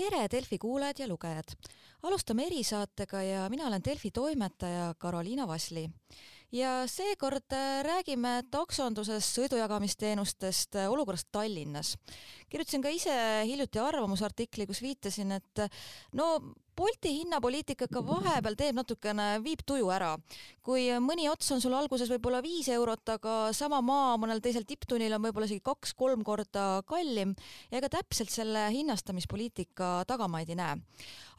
tere, Delfi kuulajad ja lugejad! alustame erisaatega ja mina olen Delfi toimetaja Karoliina Vasli. ja seekord äh, räägime taksonduses sõidujagamisteenustest, äh, olukorrast Tallinnas. kirjutasin ka ise hiljuti arvamusartikli, kus viitasin, et no Bolti hinnapoliitika ikka vahepeal teeb natukene, viib tuju ära. kui mõni ots on sul alguses võib-olla viis eurot, aga sama maa mõnel teisel tipptunnil on võib-olla isegi kaks-kolm korda kallim ja ega täpselt selle hinnastamispoliitika tagamaid ei näe.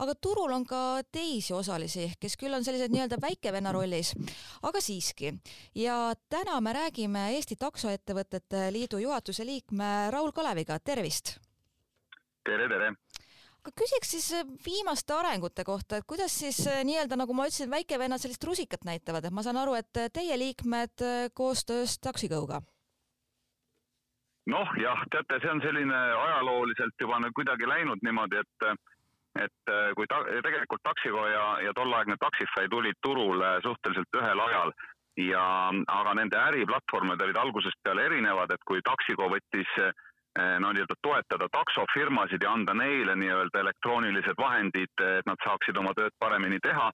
aga turul on ka teisi osalisi, kes küll on sellised nii-öelda väikevenna rollis, aga siiski. ja täna me räägime Eesti Taksoettevõtete Liidu juhatuse liikme Raul Kaleviga, tervist! tere, tere! Aga küsiks siis äh, viimaste arengute kohta, et kuidas siis äh, nii-öelda nagu ma ütlesin, väikevennad sellist rusikat näitavad, et ma saan aru, et äh, teie liikmed koostöös Taksigõuga? noh, jah, teate, see on selline ajalooliselt juba nüüd kuidagi läinud niimoodi, et et kui ta, tegelikult Taxigo ja, ja tolleaegne Taxify tulid turule suhteliselt ühel ajal ja, aga nende äriplatvormid olid algusest peale erinevad, et kui Taxigo võttis äh, no nii-öelda toetada taksofirmasid ja anda neile nii-öelda elektroonilised vahendid, et nad saaksid oma tööd paremini teha,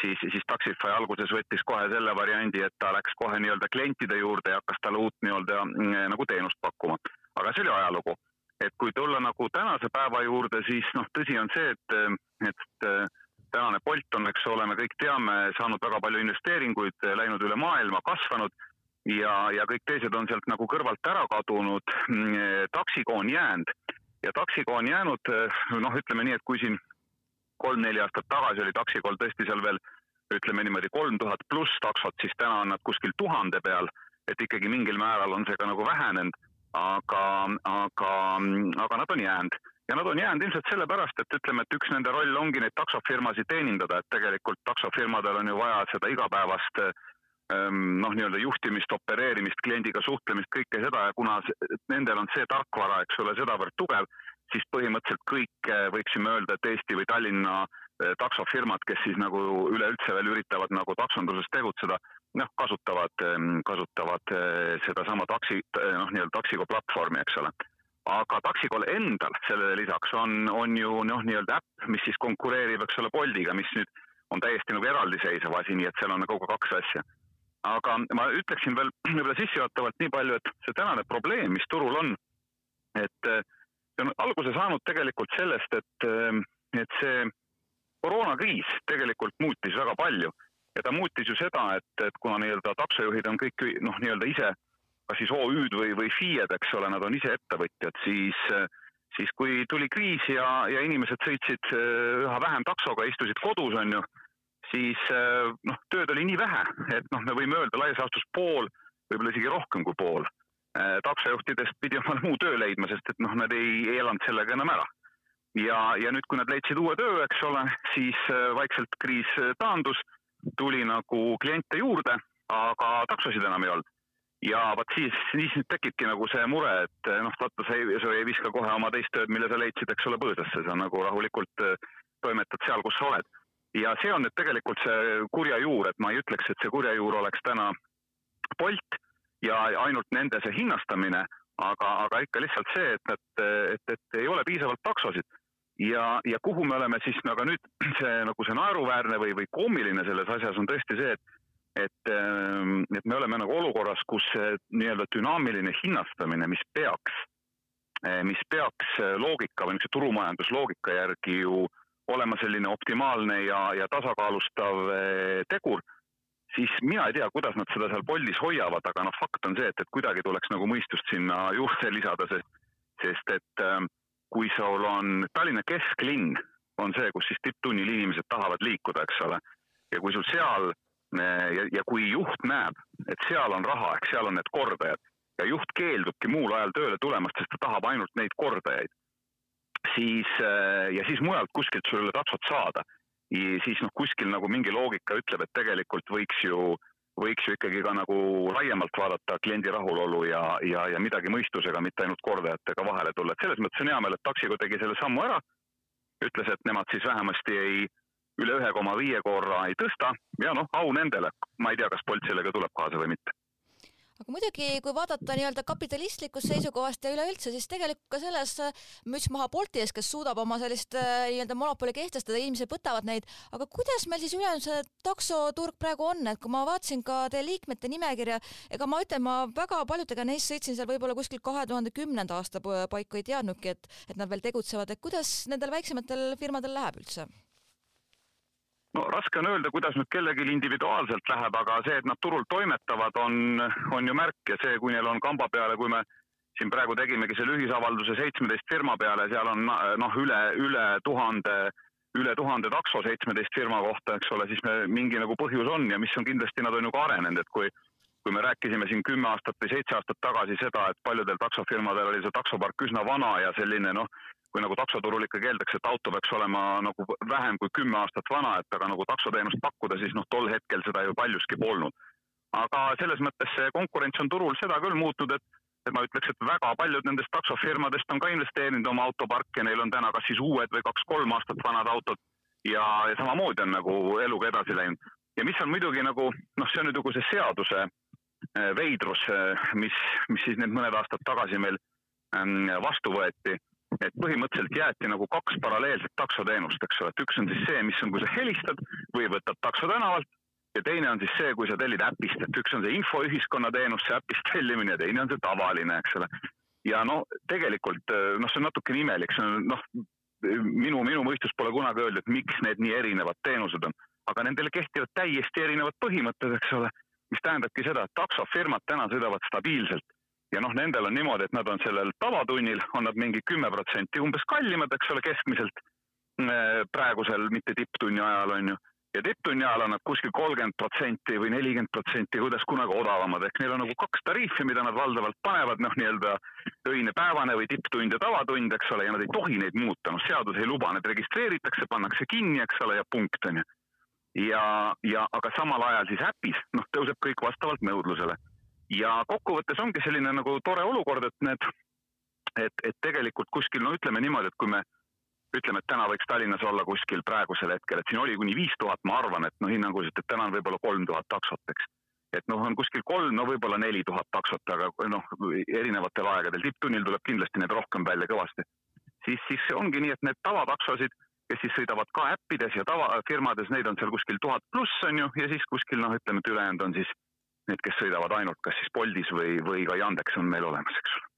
siis, siis Taxify alguses võttis kohe selle variandi, et ta läks kohe nii-öelda klientide juurde ja hakkas talle uut nii-öelda mm, nagu teenust pakkuma. aga see oli ajalugu. et kui tulla nagu tänase päeva juurde, siis noh, tõsi on see, et, et tänane Bolt on, eks ole, me kõik teame, saanud väga palju investeeringuid, läinud üle maailma, kasvanud ja, ja kõik teised on sealt nagu kõrvalt ära kadunud. Mm, taksiko on jäänud. Ja taksiko on jäänud, noh, ütleme nii, et kui siin kolm-neli aastat tagasi oli taksikol tõesti seal veel ütleme niimoodi kolm tuhat pluss taksot, siis täna on nad kuskil tuhande peal, et ikkagi mingil määral on see ka nagu vähenenud, aga, aga, aga nad on jäänud. Ja nad on jäänud ilmselt sellepärast, et ütleme, et üks nende roll ongi neid taksofirmasid teenindada, et tegelikult taksofirmadel on ju vaja seda igapäevast äh, noh, nii-öelda juhtimist, opereerimist, kliendiga suhtlemist, kõike seda ja kuna nendel on see tarkvara, eks ole, sedavõrd tugev, siis põhimõtteliselt kõik eh, võiksime öelda, et Eesti või Tallinna eh, taksofirmad, kes siis nagu üleüldse veel üritavad nagu taksonduses tegutseda, noh, kasutavad, ehm, kasutavad eh, sedasama taksi, noh, nii-öelda Taxigo platvormi, eks ole. aga Taxigol endal sellele lisaks on, on ju noh, nii-öelda äpp, mis siis konkureerib, eks ole, Boltiga, mis nüüd on täiesti nagu eraldiseisev asi, nii et seal on nagu kaks asja aga ma ütleksin veel võib-olla sissejuhatavalt nii palju, et see tänane probleem, mis turul on, et äh, see on alguse saanud tegelikult sellest, et, äh, et see koroonakriis tegelikult muutis väga palju. Ja ta muutis ju seda, et, et kuna nii-öelda taksojuhid on kõik noh, nii-öelda ise kas siis OÜ-d või, või FIE-d, eks ole, nad on ise ettevõtjad, siis, siis kui tuli kriis ja, ja inimesed sõitsid äh, üha vähem taksoga, istusid kodus, on ju siis äh, noh, tööd oli nii vähe, et noh, me võime öelda laias laastus pool, võib-olla isegi rohkem kui pool äh, taksojuhtidest pidi omale muu töö leidma, sest et noh, nad ei, elanud sellega enam ära. ja, ja nüüd, kui nad leidsid uue töö, eks ole, siis äh, vaikselt kriis taandus, tuli nagu kliente juurde, aga taksosid enam ei olnud. ja vot siis, siis nüüd tekibki nagu see mure, et noh, vaata, sa ei, sa ei viska kohe oma teist tööd, mille sa leidsid, eks ole, põõsasse, sa nagu rahulikult toimetad seal, kus sa oled ja see on nüüd tegelikult see kurja juur, et ma ei ütleks, et see kurja juur oleks täna Bolt ja ainult nende see hinnastamine, aga, aga ikka lihtsalt see, et, et, et, et ei ole piisavalt taksosid. ja, ja kuhu me oleme siis, aga nüüd see nagu see naeruväärne või, või koomiline selles asjas on tõesti see, et et, et me oleme nagu olukorras, kus see nii-öelda dünaamiline hinnastamine, mis peaks, mis peaks loogika või niisuguse turumajandusloogika järgi ju äh, olema selline optimaalne ja, ja tasakaalustav eh, tegur, siis mina ei tea, kuidas nad seda seal Boltis hoiavad, aga noh, fakt on see, et, et kuidagi tuleks nagu mõistust sinna juurde lisada, sest, sest et ähm, kui sul on Tallinna kesklinn, on see, kus siis tipptunnil inimesed tahavad liikuda, eks ole, ja kui sul seal äh, ja, ja kui juht näeb, et seal on raha, ehk seal on need kordajad ja juht keeldubki muul ajal tööle tulemast, sest ta tahab ainult neid kordajaid siis äh, ja siis mujalt kuskilt sulle taksot saada, siis noh, kuskil nagu mingi loogika ütleb, et tegelikult võiks ju, võiks ju ikkagi ka nagu laiemalt vaadata kliendi rahulolu ja, ja, ja midagi mõistusega, mitte ainult kordajatega vahele tulla, et selles mõttes on hea meel, et Taxigo tegi selle sammu ära, ütles, et nemad siis vähemasti ei, üle ühe koma viie korra ei tõsta. Ja noh, au nendele, ma ei tea, kas Bolt sellega tuleb kaasa või mitte aga muidugi, kui vaadata nii-öelda kapitalistlikust seisukohast ja üleüldse, siis tegelikult ka selles äh, müts maha Bolti ees, kes suudab oma sellist äh, nii-öelda monopoli kehtestada, inimesed võtavad neid, aga kuidas meil siis ülejäänud see taksoturg praegu on, et kui ma vaatasin ka teie liikmete nimekirja, ega ma ütlen, ma väga paljudega neist sõitsin seal võib-olla kuskil kahe tuhande kümnenda aasta paiku, ei teadnudki, et, et nad veel tegutsevad, et kuidas nendel väiksematel firmadel läheb üldse? No raske on öelda, kuidas nüüd kellelgi individuaalselt läheb, aga see, et nad turul toimetavad, on, on ju märk. Ja see, kui neil on kamba peale, kui me siin praegu tegimegi selle ühisavalduse seitsmeteist firma peale, seal on noh, üle, üle tuhande, üle tuhande takso seitsmeteist firma kohta, eks ole, siis me mingi nagu põhjus on ja mis on kindlasti, nad on ju ka arenenud, et kui kui me rääkisime siin kümme aastat või seitse aastat tagasi seda, et paljudel taksofirmadel oli see taksopark üsna vana ja selline noh, kui nagu taksoturul ikkagi eeldakse, et auto peaks olema nagu vähem kui kümme aastat vana, et aga nagu taksoteenust pakkuda, siis noh, tol hetkel seda ju paljuski polnud. aga selles mõttes see konkurents on turul seda küll muutnud, et et ma ütleks, et väga paljud nendest taksofirmadest on ka investeerinud oma autoparki ja neil on täna kas siis uued või kaks-kolm aastat vanad autod ja, ja samamoodi on nagu eluga edasi läinud. ja mis on muidugi nagu noh, see on nüüd nagu see seaduse eh, veidrus, eh, mis, mis siis need mõned aastad tagasi meil ähm, vastu võeti et põhimõtteliselt jäeti nagu kaks paralleelset taksoteenust, eks ole, et üks on siis see, mis on, kui sa helistad või võtad takso tänavalt ja teine on siis see, kui sa tellid äpist, et üks on see infoühiskonna teenus, see äpist tellimine ja teine on see tavaline, eks ole. ja no tegelikult noh, see on natukene imelik, see on noh, minu, minu mõistus pole kunagi öelnud, et miks need nii erinevad teenused on, aga nendele kehtivad täiesti erinevad põhimõtted, eks ole, mis tähendabki seda, et taksofirmad täna sõidavad stabiilselt ja noh, nendel on niimoodi, et nad on sellel tavatunnil, on nad mingi kümme protsenti umbes kallimad, eks ole, keskmiselt äh, praegusel, mitte tipptunni ajal, on ju. ja tipptunni ajal on nad kuskil kolmkümmend protsenti või nelikümmend protsenti, kuidas kunagi odavamad, ehk neil on nagu kaks tariifi, mida nad valdavalt panevad, noh, nii-öelda öine päevane või tipptund ja tavatund, eks ole, ja nad ei tohi neid muuta, noh, seadus ei luba, need registreeritakse, pannakse kinni, eks ole, ja punkt, on ju. ja, ja aga samal ajal siis äpis, noh, tõuseb kõik vastavalt nõudlusele ja kokkuvõttes ongi selline nagu tore olukord, et need, et, et tegelikult kuskil, no ütleme niimoodi, et kui me ütleme, et täna võiks Tallinnas olla kuskil praegusel hetkel, et siin oli kuni viis tuhat, ma arvan, et noh, hinnanguliselt, et täna on võib-olla kolm tuhat taksot, eks. et noh, on kuskil kolm, no võib-olla neli tuhat taksot, aga noh, erinevatel aegadel, tipptunnil tuleb kindlasti need rohkem välja kõvasti. siis, siis ongi nii, et need tavataksosid, kes siis sõidavad ka äppides ja tavafirmades, neid on seal kuskil tuhat pluss on ju, ja siis kuskil noh, ütleme, et ülejäänud on siis need, kes sõidavad ainult kas siis Boltis või, või ka Yandex on meil olemas, eks ole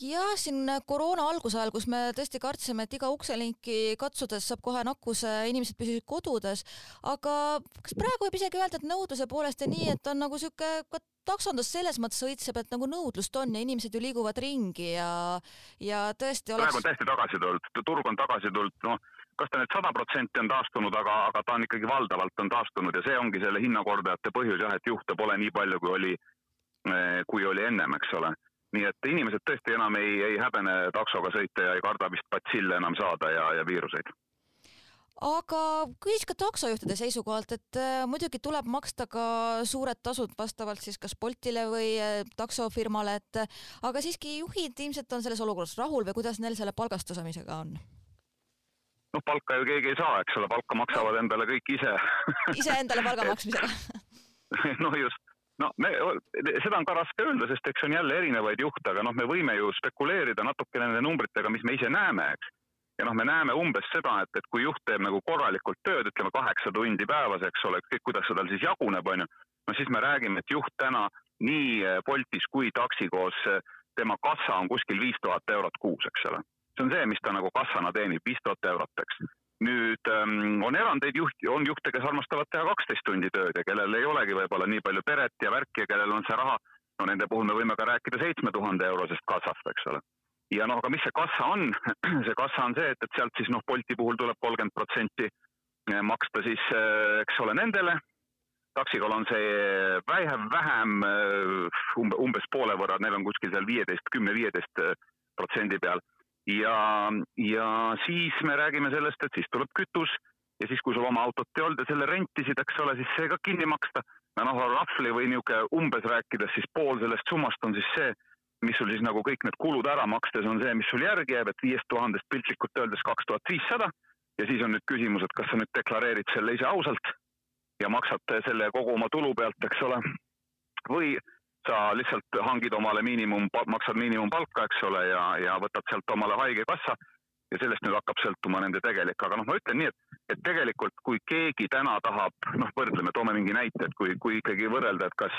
jah, siin koroona alguse ajal, kus me tõesti kartsime, et iga ukselinki katsudes saab kohe nakkuse, inimesed püsisid kodudes, aga kas praegu võib isegi öelda, et nõudluse poolest on nii, et on nagu sihuke ka taksondus selles mõttes õitseb, et nagu nõudlust on ja inimesed ju liiguvad ringi ja, ja tõesti oleks. praegu on täiesti tagasi tulnud, turg on tagasi tulnud, noh kas ta nüüd sada protsenti on taastunud, aga, aga ta on ikkagi valdavalt on taastunud ja see ongi selle hinnakordajate põhjus jah, et juhte pole nii palju, kui oli, eh, kui oli ennem, eks ole. Nii et inimesed tõesti enam ei, ei häbene taksoga sõita ja ei karda vist patsille enam saada ja, ja viiruseid. Aga küsis ka taksojuhtide seisukohalt, et äh, muidugi tuleb maksta ka suured tasud vastavalt siis kas Boltile või äh, taksofirmale, et aga siiski juhid ilmselt on selles olukorras rahul või kuidas neil selle palgastusamisega on? noh, palka ju keegi ei saa, eks ole, palka maksavad endale kõik ise. Iseendale palga maksmisega. noh, just, no me, seda on ka raske öelda, sest eks on jälle erinevaid juhte, aga noh, me võime ju spekuleerida natukene nende numbritega, mis me ise näeme, eks. ja noh, me näeme umbes seda, et, et kui juht teeb nagu korralikult tööd, ütleme kaheksa tundi päevas, eks ole, ükskõik kuidas see tal siis jaguneb, on ju, no siis me räägime, et juht täna nii Boltis kui taksi koos, tema kassa on kuskil viis tuhat eurot kuus, eks ole see on see, mis ta nagu kassana teenib, viis tuhat eurot, eks. Nüüd ähm, on erandeid juht, on juhte, kes armastavad teha kaksteist tundi tööd ja kellel ei olegi võib-olla nii palju peret ja värki ja kellel on see raha, no nende puhul me võime ka rääkida seitsme tuhande eurosest kassast, eks ole. ja noh, aga mis see kassa on? See kassa on see, et, et sealt siis noh, Bolti puhul tuleb kolmkümmend protsenti eh, maksta siis, eh, eks ole, nendele. Taksikol on see vähem, vähem eh, umbe, umbes poole võrra, neil on kuskil seal viieteist, kümne, viieteist protsendi peal ja, ja siis me räägime sellest, et siis tuleb kütus ja siis, kui sul oma autot ei olnud ja selle rentisid, eks ole, siis see ka kinni maksta. no noh, rahvli või niisugune umbes rääkides, siis pool sellest summast on siis see, mis sul siis nagu kõik need kulud ära makstes on see, mis sul järgi jääb, et viiest tuhandest piltlikult öeldes kaks tuhat viissada ja siis on nüüd küsimus, et kas sa nüüd deklareerid selle ise ausalt ja maksad selle kogu oma tulu pealt, eks ole, või sa lihtsalt hangid omale miinimum, maksad miinimumpalka, eks ole, ja, ja võtad sealt omale haigekassa ja sellest nüüd hakkab sõltuma nende tegelik, aga noh, ma ütlen nii, et, et tegelikult kui keegi täna tahab, noh, võrdleme, toome mingi näite, et kui, kui ikkagi võrrelda, et kas,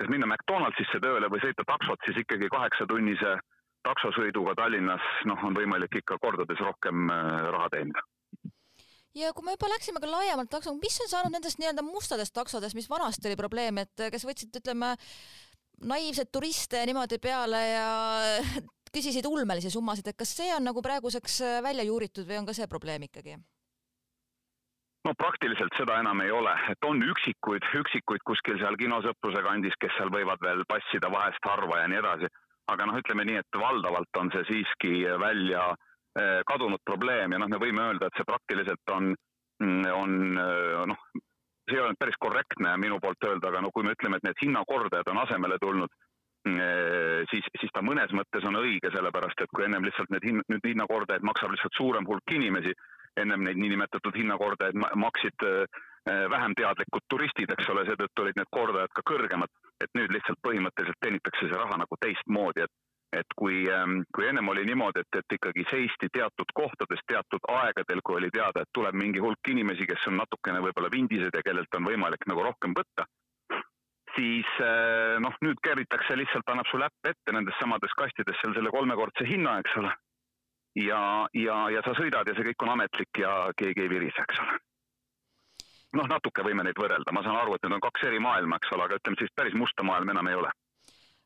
kas minna McDonaldsisse tööle või sõita taksot, siis ikkagi kaheksatunnise taksosõiduga Tallinnas, noh, on võimalik ikka kordades rohkem äh, raha teenida ja kui me juba läksime ka laiemalt taksoga, mis on saanud nendest nii-öelda mustadest taksodest, mis vanasti oli probleem, et kes võtsid, ütleme, naiivseid turiste niimoodi peale ja küsisid ulmelisi summasid, et kas see on nagu praeguseks äh, välja juuritud või on ka see probleem ikkagi? no praktiliselt seda enam ei ole, et on üksikuid, üksikuid kuskil seal kinosõpruse kandis, kes seal võivad veel passida vahest harva ja nii edasi. aga noh, ütleme nii, et valdavalt on see siiski välja äh, kadunud probleem ja noh, me võime öelda, et see praktiliselt on, mm, on äh, noh, see ei ole päris korrektne minu poolt öelda, aga no kui me ütleme, et need hinnakordajad on asemele tulnud Äh, siis, siis ta mõnes mõttes on õige, sellepärast et kui ennem lihtsalt need hin-, nüüd hinnakordajaid maksab lihtsalt suurem hulk inimesi, ennem neid niinimetatud hinnakordajaid maksid äh, vähem teadlikud turistid, eks ole, seetõttu olid need kordajad ka kõrgemad, et nüüd lihtsalt põhimõtteliselt teenitakse see raha nagu teistmoodi, et et kui, ähm, kui ennem oli niimoodi, et, et ikkagi seisti teatud kohtades teatud aegadel, kui oli teada, et tuleb mingi hulk inimesi, kes on natukene võib-olla vindised ja kellelt on võimalik nagu rohkem võtta siis eh, noh, nüüd kerritakse lihtsalt, annab sulle äpp ette nendes samades kastides seal selle kolmekordse hinna, eks ole. ja, ja, ja sa sõidad ja see kõik on ametlik ja keegi ei virise, eks ole. noh, natuke võime neid võrrelda, ma saan aru, et need on kaks eri maailma, eks ole, aga ütleme siis päris musta maailma enam ei ole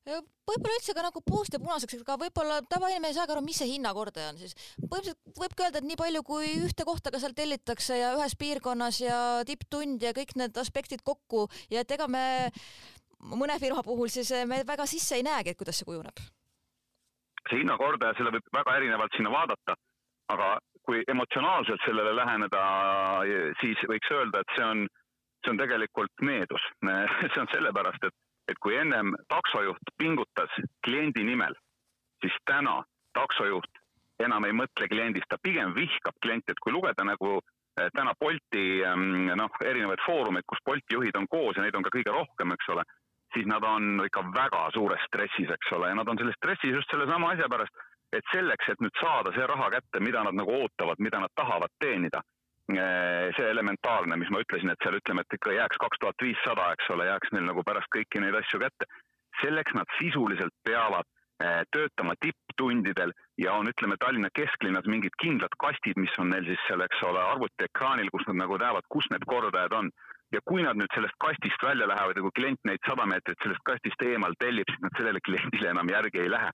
võib-olla üldse ka nagu puust ja punaseks, aga võib-olla tavainimene ei saagi aru, mis see hinnakordaja on siis. põhimõtteliselt võibki öelda, et nii palju, kui ühte kohta ka seal tellitakse ja ühes piirkonnas ja tipptund ja kõik need aspektid kokku ja et ega me mõne firma puhul siis me väga sisse ei näegi, et kuidas see kujuneb. see hinnakordaja, selle võib väga erinevalt sinna vaadata, aga kui emotsionaalselt sellele läheneda, siis võiks öelda, et see on, see on tegelikult needus see on sellepärast, et et kui ennem taksojuht pingutas kliendi nimel, siis täna taksojuht enam ei mõtle kliendist, ta pigem vihkab klienti, et kui lugeda nagu eh, täna Bolti ehm, noh, erinevaid foorumeid, kus Bolti juhid on koos ja neid on ka kõige rohkem, eks ole, siis nad on ikka väga suures stressis, eks ole, ja nad on selles stressis just sellesama asja pärast, et selleks, et nüüd saada see raha kätte, mida nad nagu ootavad, mida nad tahavad teenida see elementaarne, mis ma ütlesin, et seal ütleme, et ikka jääks kaks tuhat viissada, eks ole, jääks neil nagu pärast kõiki neid asju kätte. selleks nad sisuliselt peavad äh, töötama tipptundidel ja on, ütleme, Tallinna kesklinnas mingid kindlad kastid, mis on neil siis seal, eks ole, arvutiekraanil, kus nad nagu näevad, kus need kordajad on. ja kui nad nüüd sellest kastist välja lähevad ja kui klient neid sada meetrit sellest kastist eemal tellib, siis nad sellele kliendile enam järgi ei lähe.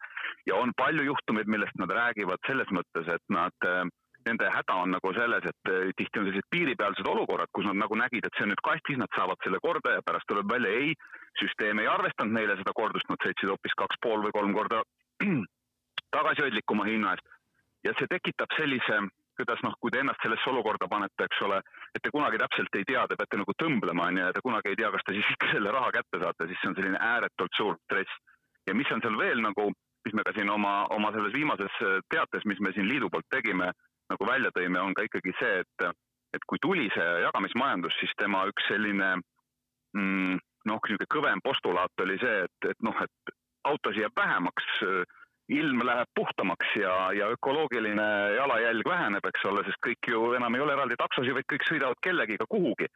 ja on palju juhtumeid, millest nad räägivad selles mõttes, et nad äh, nende häda on nagu selles, et eh, tihti on sellised piiripealsed olukorrad, kus nad nagu nägid, et see on nüüd kastis, nad saavad selle korda ja pärast tuleb välja, ei, süsteem ei arvestanud neile seda kordust, nad sõitsid hoopis kaks pool või kolm korda tagasihoidlikuma hinna eest. ja see tekitab sellise, kuidas noh, kui te ennast sellesse olukorda panete, eks ole, et te kunagi täpselt ei tea, te peate nagu tõmblema, on ju, ja te kunagi ei tea, kas te siis ikka selle raha kätte saate, siis see on selline ääretult suur stress. ja mis on seal veel nagu, mis me ka siin oma, oma selles viimases teates, mis me siin liidu poolt tegime, nagu välja tõime, on ka ikkagi see, et, et kui tuli see jagamismajandus, siis tema üks selline mm, noh, niisugune kõvem postulaat oli see, et, et noh, et autosid jääb vähemaks, ilm läheb puhtamaks ja, ja ökoloogiline jalajälg väheneb, eks ole, sest kõik ju enam ei ole eraldi taksosid, vaid kõik sõidavad kellegiga kuhugi.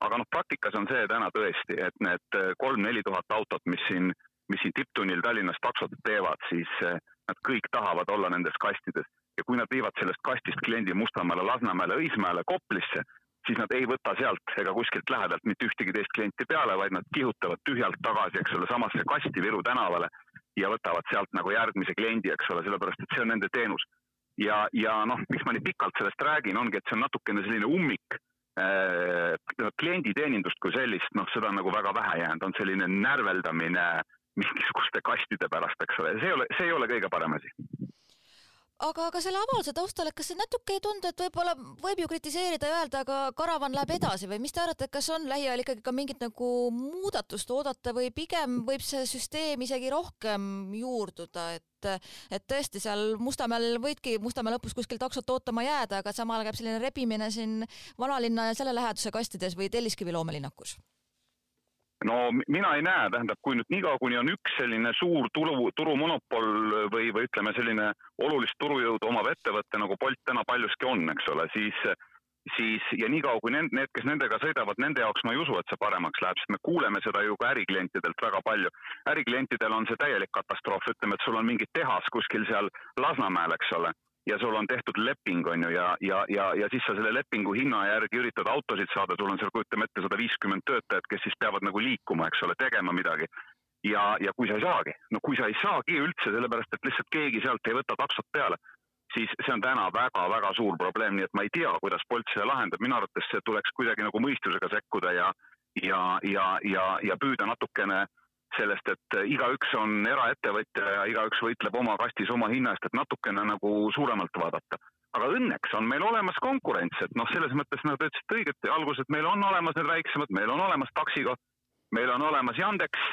aga noh, praktikas on see täna tõesti, et need kolm-neli tuhat autot, mis siin, mis siin tipptunnil Tallinnas taksod teevad, siis nad kõik tahavad olla nendes kastides ja kui nad viivad sellest kastist kliendi Mustamäele, Lasnamäele, Õismäele, Koplisse, siis nad ei võta sealt ega kuskilt lähedalt mitte ühtegi teist klienti peale, vaid nad kihutavad tühjalt tagasi, eks ole, samasse kasti Viru tänavale ja võtavad sealt nagu järgmise kliendi, eks ole, sellepärast et see on nende teenus. ja, ja noh, miks ma nii pikalt sellest räägin, ongi, et see on natukene selline ummik äh,. klienditeenindust kui sellist, noh, seda on nagu väga vähe jäänud, on selline närveldamine mingisuguste kastide pärast, eks ole, see ei ole, see ei ole kõige parem asi aga ka selle avalduse taustal, et kas see natuke ei tundu, et võib-olla võib ju kritiseerida ja öelda, aga karavan läheb edasi või mis te arvate, et kas on lähiajal ikkagi ka mingit nagu muudatust oodata või pigem võib see süsteem isegi rohkem juurduda, et et tõesti seal Mustamäel võidki Mustamäe lõpus kuskil taksot ootama jääda, aga samal käib selline rebimine siin vanalinna ja selle läheduse kastides või Telliskivi loomelinnakus no mina ei näe, tähendab, kui nüüd niikaua, kuni on üks selline suur turu, turumonopol või, või ütleme, selline olulist turujõudu omav ettevõte nagu Bolt täna paljuski on, eks ole, siis siis ja niikaua kui need, need, kes nendega sõidavad, nende jaoks ma ei usu, et see paremaks läheb, sest me kuuleme seda ju ka äriklientidelt väga palju. äriklientidel on see täielik katastroof, ütleme, et sul on mingi tehas kuskil seal Lasnamäel, eks ole ja sul on tehtud leping, on ju, ja, ja, ja, ja siis sa selle lepingu hinna järgi üritad autosid saada, sul on seal, kujutame ette, sada viiskümmend töötajat, kes siis peavad nagu liikuma, eks ole, tegema midagi. ja, ja kui sa ei saagi, no kui sa ei saagi üldse, sellepärast et lihtsalt keegi sealt ei võta taksot peale, siis see on täna väga-väga suur probleem, nii et ma ei tea, kuidas Bolt selle lahendab, minu arvates tuleks kuidagi nagu mõistusega sekkuda ja ja, ja, ja, ja püüda natukene äh, sellest, et igaüks on eraettevõtja ja igaüks võitleb oma kastis oma hinna eest, et natukene nagu suuremalt vaadata. aga õnneks on meil olemas konkurents, et noh, selles mõttes nagu te ütlesite õigesti alguses, et meil on olemas need väiksemad, meil on olemas Taxiga, meil on olemas Yandex.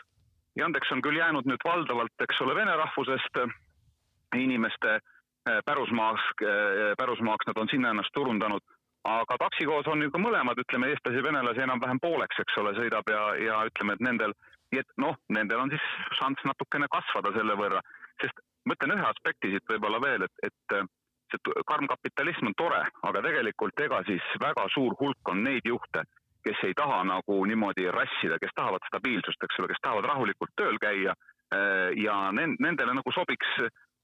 Yandex on küll jäänud nüüd valdavalt, eks ole, vene rahvusest inimeste eh, pärusmaaks, pärusmaaks, nad on sinna ennast turundanud aga taksikoos on ju ka mõlemad, ütleme eestlasi venelasi enam-vähem pooleks, eks ole, sõidab ja, ja ütleme, et nendel nii et noh, nendel on siis šanss natukene kasvada selle võrra, sest ma ütlen ühe aspekti siit võib-olla veel, et, et äh, see karm kapitalism on tore, aga tegelikult ega siis väga suur hulk on neid juhte, kes ei taha nagu niimoodi rassida, kes tahavad stabiilsust, eks ole, kes tahavad rahulikult tööl käia äh, ja nendele nagu sobiks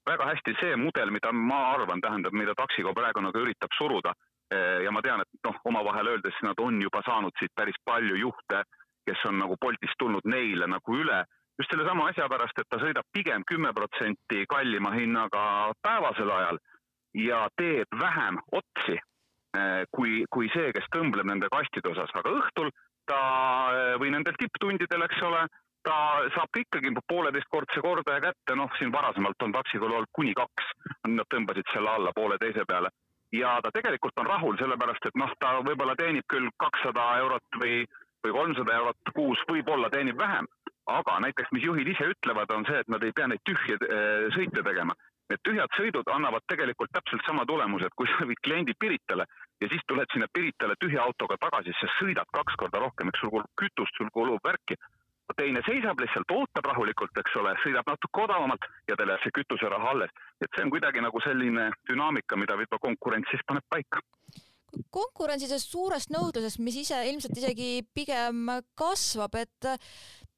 väga hästi see mudel, mida ma arvan, tähendab, mida Taxigo praegu nagu üritab suruda. Äh, ja ma tean, et noh, omavahel öeldes nad on juba saanud siit päris palju juhte kes on nagu Boltist tulnud neile nagu üle just sellesama asja pärast, et ta sõidab pigem kümme protsenti kallima hinnaga päevasel ajal ja teeb vähem otsi eh, kui, kui see, kes tõmbleb nende kastide osas, aga õhtul ta eh, või nendel tipptundidel, eks ole, ta saab ikkagi pooleteistkordse kordaja kätte, noh, siin varasemalt on Taxikol olnud kuni kaks, nad tõmbasid selle alla poole teise peale. Ja ta tegelikult on rahul, sellepärast et noh, ta võib-olla teenib küll kakssada eurot või või kolmsada eurot kuus võib-olla teenib vähem, aga näiteks, mis juhid ise ütlevad, on see, et nad ei pea neid tühje äh, sõite tegema. Need tühjad sõidud annavad tegelikult täpselt sama tulemuse, et kui sa viid kliendi Piritale ja siis tuled sinna Piritale tühja autoga tagasi, sa sõidad kaks korda rohkem, eks sul kulub kütust, sul kulub värki. teine seisab lihtsalt, ootab rahulikult, eks ole, sõidab natuke odavamalt ja tal jääb see kütuseraha alles. et see on kuidagi nagu selline dünaamika, mida võib-olla konkurents siis paneb paika konkurentsis suurest nõudlusest, mis ise ilmselt isegi pigem kasvab, et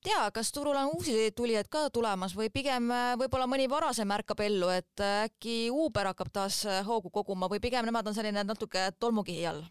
tea, kas turul on uusi tulijaid ka tulemas või pigem võib-olla mõni varasem ärkab ellu, et äkki Uber hakkab taas hoogu koguma või pigem nemad on selline natuke tolmukihi all?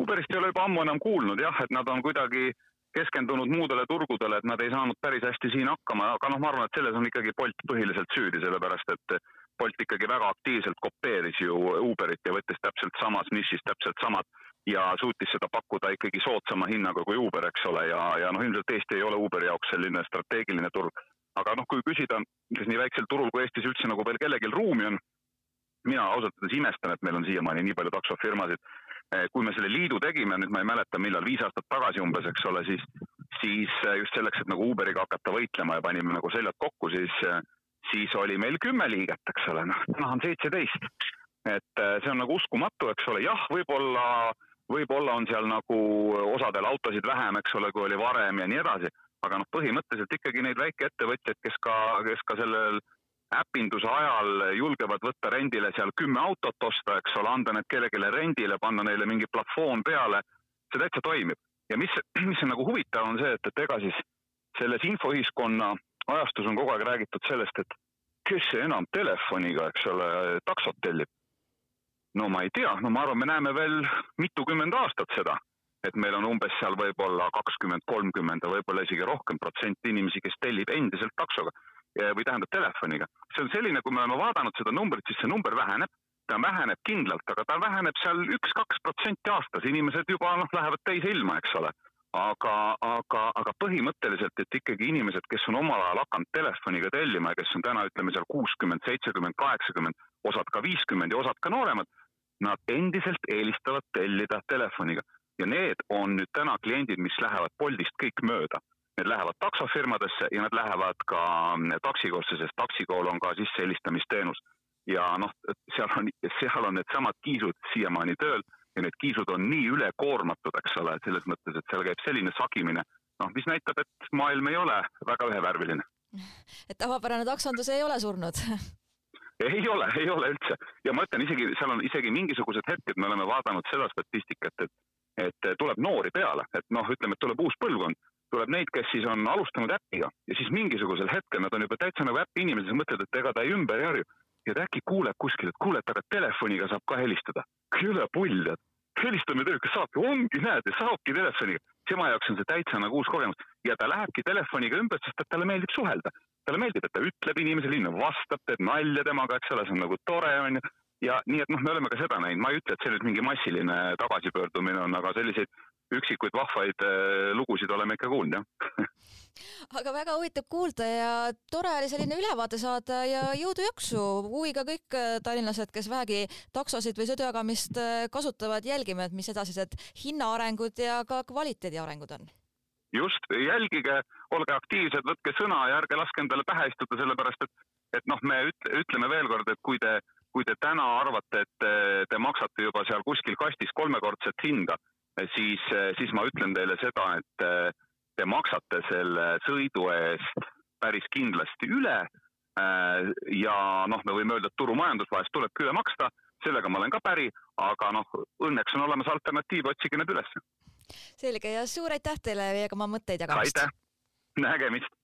Uberist ei ole juba ammu enam kuulnud jah, et nad on kuidagi keskendunud muudele turgudele, et nad ei saanud päris hästi siin hakkama, aga noh, ma arvan, et selles on ikkagi Bolt põhiliselt süüdi, sellepärast et Bolt ikkagi väga aktiivselt kopeeris ju Uberit ja võttis täpselt samas nišis täpselt samad ja suutis seda pakkuda ikkagi soodsama hinnaga kui Uber, eks ole, ja, ja noh, ilmselt Eesti ei ole Uberi jaoks selline strateegiline turg. aga noh, kui küsida, kas nii väiksel turul kui Eestis üldse nagu veel kellelgi ruumi on, mina ausalt öeldes imestan, et meil on siiamaani nii palju taksofirmasid. Eh, kui me selle liidu tegime, nüüd ma ei mäleta, millal, viis aastat tagasi umbes, eks ole, siis, siis just selleks, et nagu Uberiga hakata võitlema ja panime nagu seljad kokku, siis äh, siis oli meil kümme liiget, eks ole, noh, täna on seitseteist. et äh, see on nagu uskumatu, eks ole, jah, võib-olla, võib-olla on seal nagu osadel autosid vähem, eks ole, kui oli varem ja nii edasi, aga noh, põhimõtteliselt ikkagi neid väikeettevõtjaid, kes ka, kes ka sellel äpinduse ajal julgevad võtta rendile seal kümme autot osta, eks ole, anda need kellelegi rendile, panna neile mingi platvoon peale, see täitsa toimib. ja mis, mis on nagu huvitav, on see, et, et ega siis selles infoühiskonna ajastus on kogu aeg räägitud sellest, et kes enam telefoniga, eks ole, taksot tellib. no ma ei tea, no ma arvan, me näeme veel mitukümmend aastat seda, et meil on umbes seal võib-olla kakskümmend, kolmkümmend ja võib-olla isegi rohkem protsenti inimesi, kes tellib endiselt taksoga või tähendab telefoniga. see on selline, kui me oleme vaadanud seda numbrit, siis see number väheneb, ta väheneb kindlalt, aga ta väheneb seal üks-kaks protsenti aastas, inimesed juba noh, lähevad teise ilma, eks ole aga, aga, aga põhimõtteliselt, et ikkagi inimesed, kes on omal ajal hakanud telefoniga tellima ja kes on täna, ütleme seal kuuskümmend, seitsekümmend, kaheksakümmend, osad ka viiskümmend ja osad ka nooremad, nad endiselt eelistavad tellida telefoniga. ja need on nüüd täna kliendid, mis lähevad Boltist kõik mööda. Need lähevad taksofirmadesse ja nad lähevad ka mm, taksikosse, sest taksikool on ka sissehelistamisteenus. ja noh, seal on, seal on needsamad kiisud siiamaani tööl ja need kiisud on nii ülekoormatud, eks ole, selles mõttes, et seal käib selline sagimine, noh, mis näitab, et maailm ei ole väga ühevärviline. et tavapärane taksondus ei ole surnud ei ole, ei ole üldse ja ma ütlen isegi, seal on isegi mingisugused hetked, me oleme vaadanud seda statistikat, et, et tuleb noori peale, et noh, ütleme, et tuleb uus põlvkond, tuleb neid, kes siis on alustanud äpiga ja siis mingisugusel hetkel nad on juba täitsa nagu äpi inimesed, siis mõtlevad, et ega ta ei ümber ei harju. ja ta äkki kuuleb kuskil, et kuule, et aga telefoniga saab ka helistada. Ongi, näed, saabki telefoniga. tema jaoks on see täitsa nagu uus kogemus ja ta lähebki telefoniga ümber, sest et talle meeldib suhelda talle meeldib, et ta ütleb inimesele, inimene vastab, teeb nalja temaga, eks ole, see on nagu tore, onju. ja nii, et noh, me oleme ka seda näinud, ma ei ütle, et see nüüd mingi massiline tagasipöördumine on, aga selliseid üksikuid vahvaid äh, lugusid oleme ikka kuulnud, jah aga väga huvitav kuulda ja tore oli selline ülevaade saada ja jõudu-jaksu. Huviga kõik äh, tallinlased, kes vähegi taksosid või sõidujagamist äh, kasutavad, jälgime, et mis edasised hinnaarengud ja ka kvaliteedi arengud on. Just, jälgige, olge aktiivsed, võtke sõna ja ärge laske endale pähe istuda, sellepärast et, et noh, me ütle, ütleme veel kord, et kui te, kui te täna arvate, et te, te maksate juba seal kuskil kastis kolmekordset hinda, siis, siis ma ütlen teile seda, et te maksate selle sõidu eest päris kindlasti üle. ja noh, me võime öelda, et turumajandus vahest tulebki üle maksta, sellega ma olen ka päri, aga noh, õnneks on olemas alternatiiv, otsige need üles selge ja suur aitäh teile meiega oma mõtteid jagamast. aitäh, nägemist